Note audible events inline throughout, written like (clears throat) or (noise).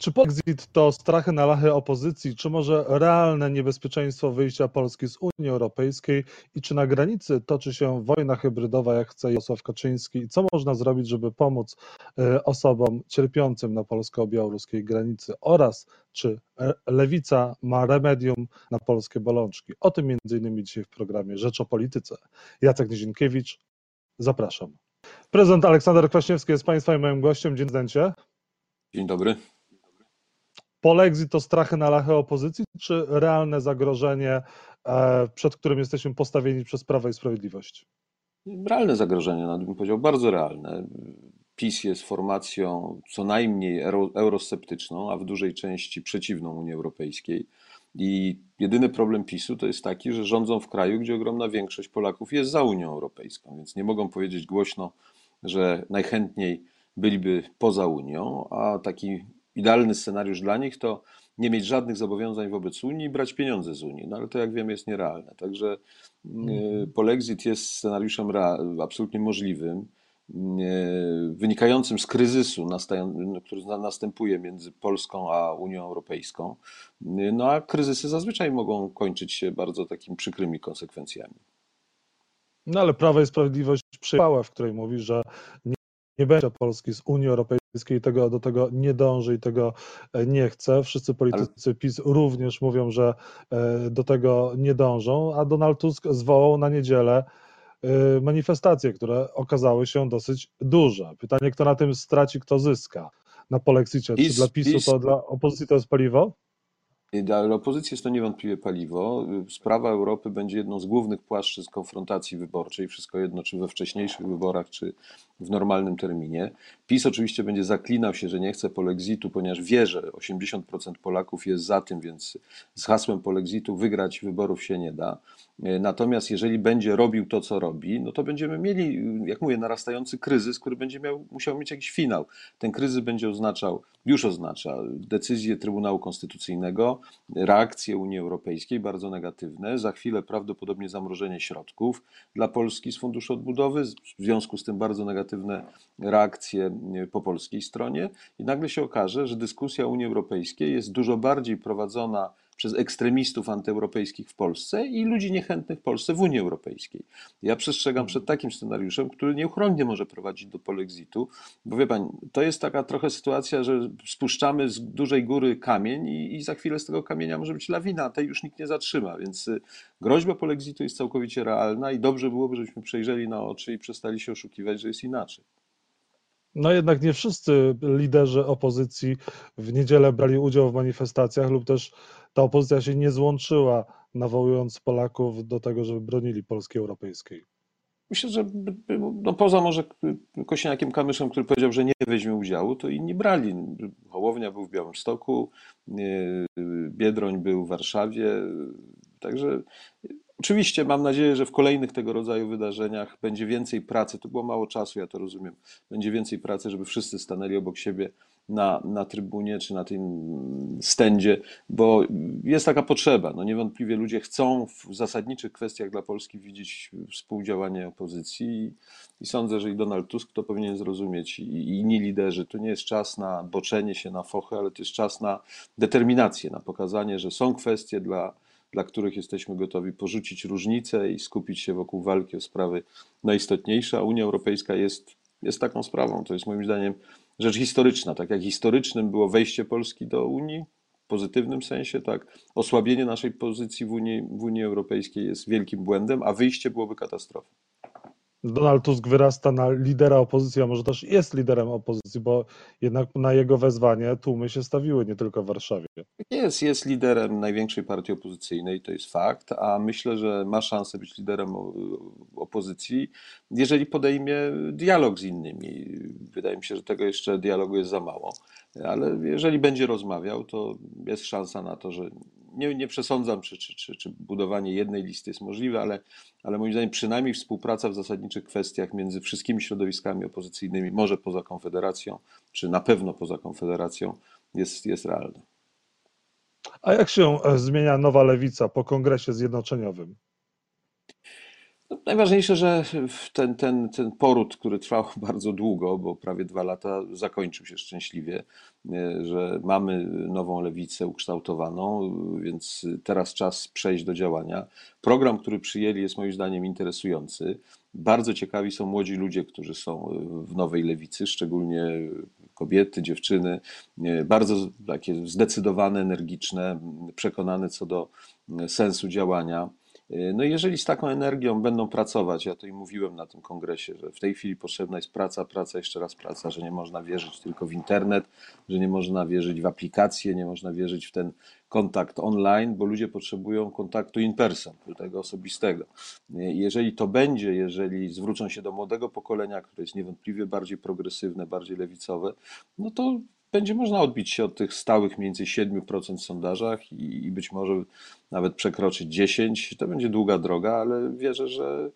Czy Polexit to strachy na lachy opozycji, czy może realne niebezpieczeństwo wyjścia Polski z Unii Europejskiej i czy na granicy toczy się wojna hybrydowa, jak chce Jarosław Kaczyński i co można zrobić, żeby pomóc e, osobom cierpiącym na polsko-białoruskiej granicy oraz czy lewica ma remedium na polskie bolączki. O tym innymi dzisiaj w programie Rzecz o Polityce. Jacek Nizinkiewicz, zapraszam. Prezydent Aleksander Kwaśniewski jest Państwa i moim gościem. Dzień dobry. Dzień dobry. Polexit to strachy na lachę opozycji, czy realne zagrożenie, e, przed którym jesteśmy postawieni przez Prawo i Sprawiedliwość? Realne zagrożenie, nawet bym powiedział, bardzo realne. PiS jest formacją co najmniej eurosceptyczną, a w dużej części przeciwną Unii Europejskiej. I jedyny problem PiSu to jest taki, że rządzą w kraju, gdzie ogromna większość Polaków jest za Unią Europejską, więc nie mogą powiedzieć głośno, że najchętniej byliby poza Unią, a taki idealny scenariusz dla nich to nie mieć żadnych zobowiązań wobec Unii i brać pieniądze z Unii. No ale to jak wiemy jest nierealne. Także mm. polexit jest scenariuszem absolutnie możliwym, wynikającym z kryzysu, który następuje między Polską a Unią Europejską. No a kryzysy zazwyczaj mogą kończyć się bardzo takimi przykrymi konsekwencjami. No ale Prawo i Sprawiedliwość przyjęła, w której mówi, że nie nie będzie Polski z Unii Europejskiej, tego, do tego nie dąży i tego e, nie chce. Wszyscy politycy PiS również mówią, że e, do tego nie dążą, a Donald Tusk zwołał na niedzielę e, manifestacje, które okazały się dosyć duże. Pytanie, kto na tym straci, kto zyska na polexicie? Czy dla PiSu PiS, to dla opozycji to jest paliwo? Dla opozycji jest to niewątpliwie paliwo. Sprawa Europy będzie jedną z głównych płaszczyzn konfrontacji wyborczej, wszystko jedno, czy we wcześniejszych wyborach, czy w normalnym terminie. PiS oczywiście będzie zaklinał się, że nie chce polexitu, ponieważ wie, że 80% Polaków jest za tym, więc z hasłem polexitu wygrać wyborów się nie da. Natomiast jeżeli będzie robił to, co robi, no to będziemy mieli, jak mówię, narastający kryzys, który będzie miał, musiał mieć jakiś finał. Ten kryzys będzie oznaczał, już oznacza decyzję Trybunału Konstytucyjnego, reakcje Unii Europejskiej bardzo negatywne, za chwilę prawdopodobnie zamrożenie środków dla Polski z Funduszu Odbudowy, w związku z tym bardzo negatywne reakcje po polskiej stronie. I nagle się okaże, że dyskusja Unii Europejskiej jest dużo bardziej prowadzona przez ekstremistów antyeuropejskich w Polsce i ludzi niechętnych Polsce w Unii Europejskiej. Ja przestrzegam przed takim scenariuszem, który nieuchronnie może prowadzić do polexitu, bo wie pan, to jest taka trochę sytuacja, że spuszczamy z dużej góry kamień i, i za chwilę z tego kamienia może być lawina, a tej już nikt nie zatrzyma, więc y, groźba polexitu jest całkowicie realna i dobrze byłoby, żebyśmy przejrzeli na oczy i przestali się oszukiwać, że jest inaczej. No jednak nie wszyscy liderzy opozycji w niedzielę brali udział w manifestacjach lub też ta opozycja się nie złączyła, nawołując Polaków do tego, żeby bronili Polski Europejskiej. Myślę, że no poza może Kośniakiem Kamyszem, który powiedział, że nie weźmie udziału, to inni brali. Hołownia był w Białymstoku, Biedroń był w Warszawie. Także Oczywiście mam nadzieję, że w kolejnych tego rodzaju wydarzeniach będzie więcej pracy. To było mało czasu, ja to rozumiem. Będzie więcej pracy, żeby wszyscy stanęli obok siebie na, na trybunie czy na tym stędzie, bo jest taka potrzeba. No niewątpliwie ludzie chcą w zasadniczych kwestiach dla Polski widzieć współdziałanie opozycji i, sądzę, że i Donald Tusk to powinien zrozumieć i, i inni liderzy. To nie jest czas na boczenie się na fochę, ale to jest czas na determinację, na pokazanie, że są kwestie dla dla których jesteśmy gotowi porzucić różnice i skupić się wokół walki o sprawy najistotniejsze, a Unia Europejska jest, jest taką sprawą. To jest moim zdaniem rzecz historyczna. Tak jak historycznym było wejście Polski do Unii, w pozytywnym sensie, tak, osłabienie naszej pozycji w Unii, w Unii Europejskiej jest wielkim błędem, a wyjście byłoby katastrofą. Donald Tusk wyrasta na lidera opozycji, a może też jest liderem opozycji, bo jednak na jego wezwanie tłumy się stawiły nie tylko w Warszawie. Jest, jest liderem największej partii opozycyjnej, to jest fakt, a myślę, że ma szansę być liderem opozycji, jeżeli podejmie dialog z innymi. Wydaje mi się, że tego jeszcze dialogu jest za mało, ale jeżeli będzie rozmawiał, to jest szansa na to, że nie, nie przesądzam, czy, czy, czy, czy budowanie jednej listy jest możliwe, ale, ale moim zdaniem przynajmniej współpraca w zasadniczych kwestiach między wszystkimi środowiskami opozycyjnymi, może poza Konfederacją, czy na pewno poza Konfederacją, jest, jest realna. A jak się zmienia nowa lewica po kongresie zjednoczeniowym? No, najważniejsze, że ten, ten, ten poród, który trwał (laughs) bardzo długo, bo prawie dwa lata, zakończył się szczęśliwie, e, że mamy nową lewicę ukształtowaną, więc teraz czas przejść do działania. Program, który przyjęli, jest moim zdaniem interesujący. Bardzo ciekawi są młodzi ludzie, którzy są w nowej lewicy, szczególnie kobiety, dziewczyny, e, bardzo takie zdecydowane, energiczne, przekonane co do sensu działania. E, no jeżeli z taką energią będą pracować, ja to i mówiłem na tym kongresie, że w tej chwili potrzebna jest praca, praca, jeszcze raz praca, że nie można wierzyć tylko w internet, że nie można wierzyć w aplikacje, nie można wierzyć w ten kontakt online, bo ludzie potrzebują kontaktu in person, tego osobistego. E, jeżeli to będzie, jeżeli zwrócą się do młodego pokolenia, które jest niewątpliwie bardziej progresywne, bardziej lewicowe, no to będzie można odbić się od tych stałych mniej więcej 7% w sondażach i, i być może nawet przekroczyć 10. To będzie długa droga, ale wierzę, że,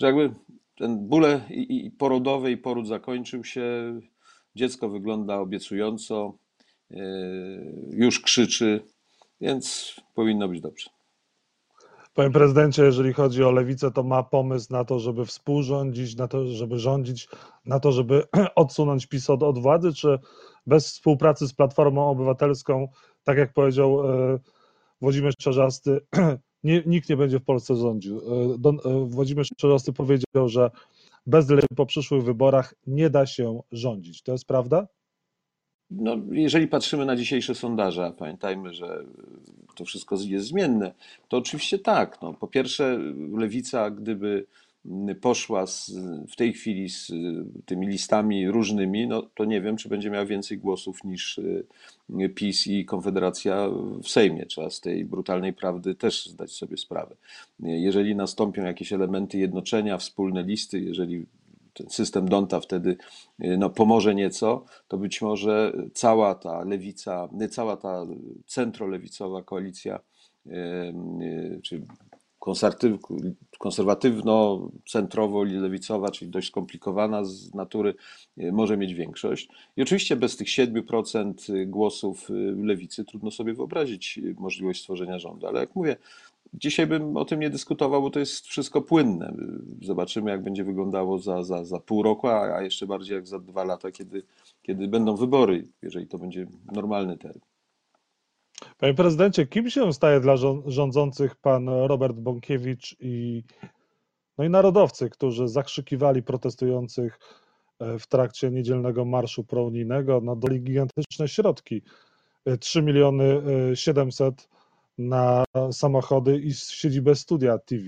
że jakby ten bóle i, i porodowy i poród zakończył się. Dziecko wygląda obiecująco, yy, już krzyczy, więc powinno być dobrze. Panie prezydencie, jeżeli chodzi o lewicę, to ma pomysł na to, żeby współrządzić, na to, żeby rządzić, na to, żeby (clears throat) odsunąć PiS od, od władzy, czy bez współpracy z Platformą Obywatelską, tak jak powiedział e, Włodzimierz Czarzasty, (clears throat) nie, nikt nie będzie w Polsce rządził. E, Don, e, Włodzimierz Czarzasty powiedział, że bez lewicy po przyszłych wyborach nie da się rządzić. To jest prawda? No, jeżeli patrzymy na dzisiejsze sondaże, a pamiętajmy, że to wszystko jest zmienne, to oczywiście tak. No, po pierwsze, lewica, gdyby poszła z, w tej chwili z y, tymi listami różnymi, no to nie wiem, czy będzie miała więcej głosów niż y, PiS i Konfederacja w Sejmie. Trzeba z tej brutalnej prawdy też zdać sobie sprawę. Jeżeli nastąpią jakieś elementy jednoczenia, wspólne listy, jeżeli ten system Donta wtedy y, no, pomoże nieco, to być może cała ta lewica, cała ta centrolewicowa koalicja, czy konserwatywno-centrowo-lewicowa, czyli dość skomplikowana z natury, y, może mieć większość. I oczywiście bez tych 7% głosów y, lewicy trudno sobie wyobrazić możliwość stworzenia rządu, ale jak mówię, Dzisiaj bym o tym nie dyskutował, bo to jest wszystko płynne. Zobaczymy, jak będzie wyglądało za, za, za pół roku, a, a jeszcze bardziej jak za dwa lata, kiedy, kiedy będą wybory, jeżeli to będzie normalny termin. Panie prezydencie, kim się staje dla rządzących pan Robert Bąkiewicz i, no i narodowcy, którzy zakrzykiwali protestujących e, w trakcie niedzielnego marszu prounijnego, no dali gigantyczne środki. 3 e, miliony 700 e, na samochody i siedzibę studia TV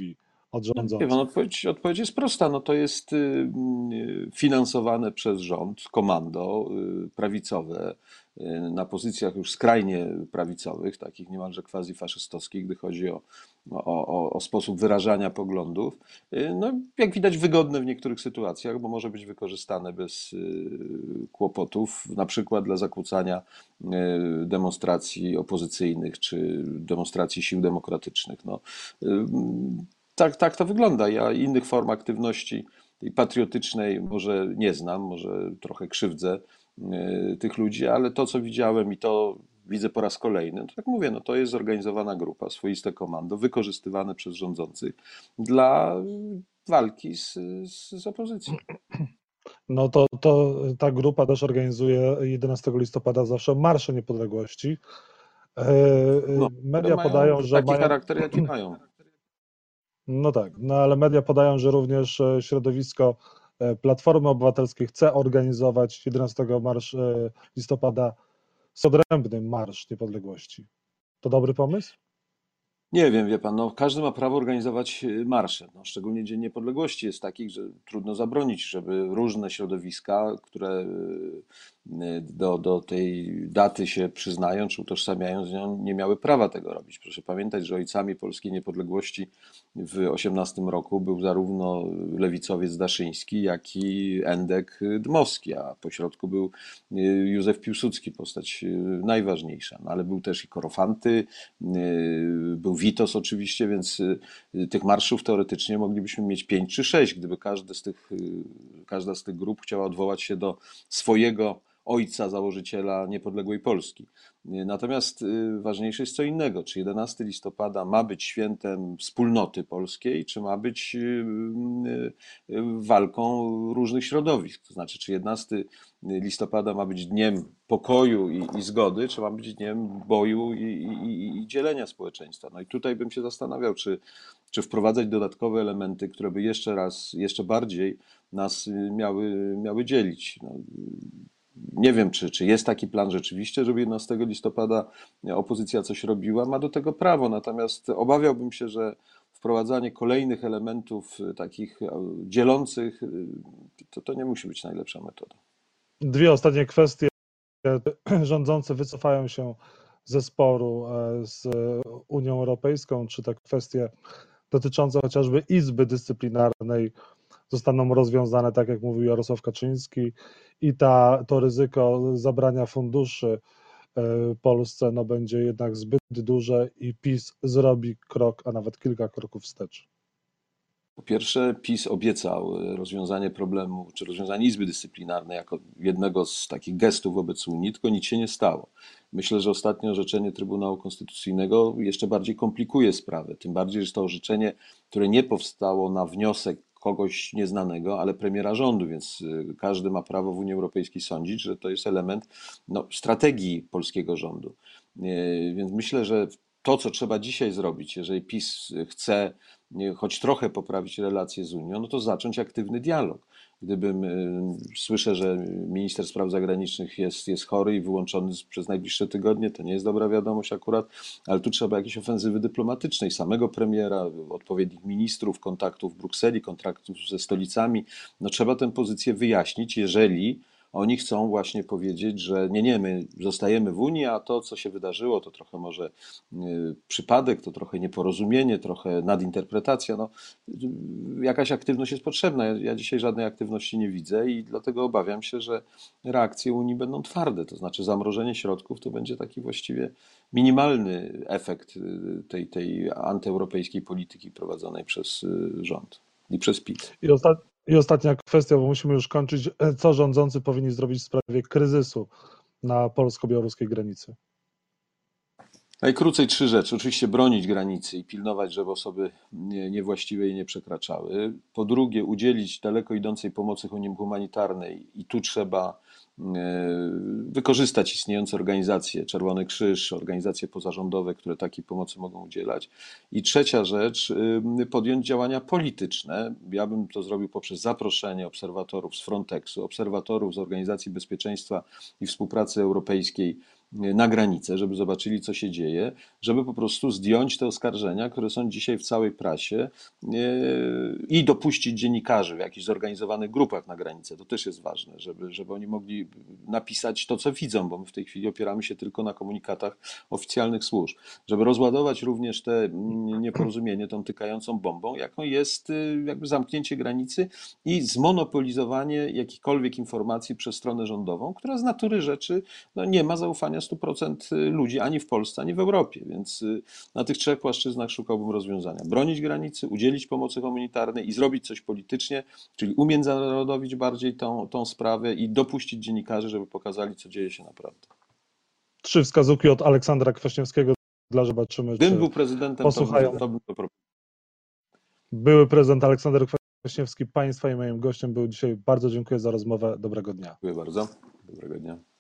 od rządzących. No, odpowiedź, odpowiedź jest prosta. No to jest y, y, finansowane przez rząd, komando y, prawicowe, na pozycjach już skrajnie prawicowych, takich niemalże quasi-faszystowskich, gdy chodzi o, o, o, sposób wyrażania poglądów. No, jak widać, wygodne w niektórych sytuacjach, bo może być wykorzystane bez kłopotów, na przykład dla zakłócania demonstracji opozycyjnych czy demonstracji sił demokratycznych. No, tak, tak to wygląda. Ja innych form aktywności patriotycznej może nie znam, może trochę krzywdzę tych ludzi, ale to, co widziałem i to widzę po raz kolejny, to tak mówię, no to jest zorganizowana grupa, swoiste komando, wykorzystywane przez rządzących dla walki z, z, opozycją. No to, to ta grupa też organizuje 11 listopada zawsze Marsze Niepodległości. E, no, Media podają, że taki mają... charakter, jaki mają. No tak, no ale media podają, że również e, środowisko e, Platformy Obywatelskiej chce organizować 11 marsz, e, listopada odrębny Marsz Niepodległości. To dobry pomysł? Nie wiem, wie pan, no, każdy ma prawo organizować y, marsze. No, szczególnie Dzień Niepodległości jest taki, że trudno zabronić, żeby różne środowiska, które y, do, do tej daty się przyznają czy utożsamiają z nią, nie miały prawa tego robić. Proszę pamiętać, że ojcami polskiej niepodległości w 18 roku był zarówno lewicowiec Daszyński, jak i Endek Dmowski, a pośrodku był y, Józef Piłsudski, postać najważniejsza. No, ale był też i Korofanty, był Witos oczywiście, więc y, tych marszów teoretycznie moglibyśmy mieć pięć czy sześć, gdyby każdy z tych, y, każda z tych grup chciała odwołać się do swojego ojca założyciela niepodległej Polski. Natomiast y, ważniejsze jest co innego. Czy 11 listopada ma być świętem wspólnoty polskiej, czy ma być y, y, walką różnych środowisk? To znaczy, czy 11 listopada ma być dniem pokoju i, i zgody, czy ma być dniem boju i, i, i, dzielenia społeczeństwa? No i tutaj bym się zastanawiał, czy, czy wprowadzać dodatkowe elementy, które by jeszcze raz, jeszcze bardziej nas miały, miały dzielić. No, nie wiem, czy, czy jest taki plan rzeczywiście, żeby 11 listopada opozycja coś robiła, ma do tego prawo. Natomiast obawiałbym się, że wprowadzanie kolejnych elementów takich e, dzielących, e, to, to nie musi być najlepsza metoda. Dwie ostatnie kwestie. (clears throat) Rządzący wycofają się ze sporu e, z Unią Europejską, czy te kwestie dotyczące chociażby Izby Dyscyplinarnej zostaną rozwiązane, tak jak mówił Jarosław Kaczyński, i ta, to ryzyko zabrania funduszy e, Polsce no, będzie jednak zbyt duże i PiS zrobi krok, a nawet kilka kroków wstecz. Po pierwsze, PiS obiecał e, rozwiązanie problemu, czy rozwiązanie Izby Dyscyplinarnej jako jednego z takich gestów wobec Unii, tylko nic się nie stało. Myślę, że ostatnie orzeczenie Trybunału Konstytucyjnego jeszcze bardziej komplikuje sprawę. Tym bardziej, że to orzeczenie, które nie powstało na wniosek kogoś nieznanego, ale premiera rządu, więc y, każdy ma prawo w Unii Europejskiej sądzić, że to jest element no, strategii polskiego rządu. Y, więc myślę, że to, co trzeba dzisiaj zrobić, jeżeli PiS chce y, choć trochę poprawić relacje z Unią, no to zacząć aktywny dialog gdybym y, słyszę, że minister spraw zagranicznych jest, jest chory i wyłączony przez najbliższe tygodnie, to nie jest dobra wiadomość akurat, ale tu trzeba jakiejś ofensywy dyplomatycznej, samego premiera, odpowiednich ministrów, kontaktów w Brukseli, kontaktów ze stolicami. No trzeba tę pozycję wyjaśnić, jeżeli oni chcą właśnie powiedzieć, że nie, nie, my zostajemy w Unii, a to, co się wydarzyło, to trochę może y, przypadek, to trochę nieporozumienie, trochę nadinterpretacja. No, jakaś aktywność jest potrzebna. Ja, dzisiaj żadnej aktywności nie widzę i dlatego obawiam się, że reakcje Unii będą twarde. To znaczy zamrożenie środków to będzie taki właściwie minimalny efekt y, tej, tej antyeuropejskiej polityki prowadzonej przez y, rząd i przez PiS. I, i ostatnia kwestia, bo musimy już kończyć. Co rządzący powinni zrobić w sprawie kryzysu na polsko-białoruskiej granicy? Najkrócej trzy rzeczy. Oczywiście bronić granicy i pilnować, żeby osoby niewłaściwe jej nie przekraczały. Po drugie, udzielić daleko idącej pomocy humanitarnej i tu trzeba wykorzystać istniejące organizacje, Czerwony Krzyż, organizacje pozarządowe, które takiej pomocy mogą udzielać. I trzecia rzecz, e, podjąć działania polityczne. Ja bym to zrobił poprzez zaproszenie obserwatorów z Frontexu, obserwatorów z Organizacji Bezpieczeństwa i Współpracy Europejskiej na granicę, żeby zobaczyli, co się dzieje, żeby po prostu zdjąć te oskarżenia, które są dzisiaj w całej prasie e, i dopuścić dziennikarzy w jakichś zorganizowanych grupach na granicę. To też jest ważne, żeby, żeby oni mogli napisać to, co widzą, bo my w tej chwili opieramy się tylko na komunikatach oficjalnych służb. Żeby rozładować również te nieporozumienie tą tykającą bombą, jaką jest e, jakby zamknięcie granicy i zmonopolizowanie jakichkolwiek informacji przez stronę rządową, która z natury rzeczy no, nie ma zaufania 100% ludzi ani w Polsce, ani w Europie. Więc y, na tych trzech płaszczyznach szukałbym rozwiązania. Bronić granicy, udzielić pomocy humanitarnej i zrobić coś politycznie, czyli umiędzynarodowić bardziej tą, tą sprawę i dopuścić dziennikarzy, żeby pokazali, co dzieje się naprawdę. Trzy wskazówki od Aleksandra Kwaśniewskiego dla zobaczymy. Gdybym był prezydentem, posłuchają. to, to bym to Były prezydent Aleksander Kwaśniewski, Państwa i moim gościem był dzisiaj. Bardzo dziękuję za rozmowę. Dobrego dnia. Dziękuję bardzo. Dobrego dnia.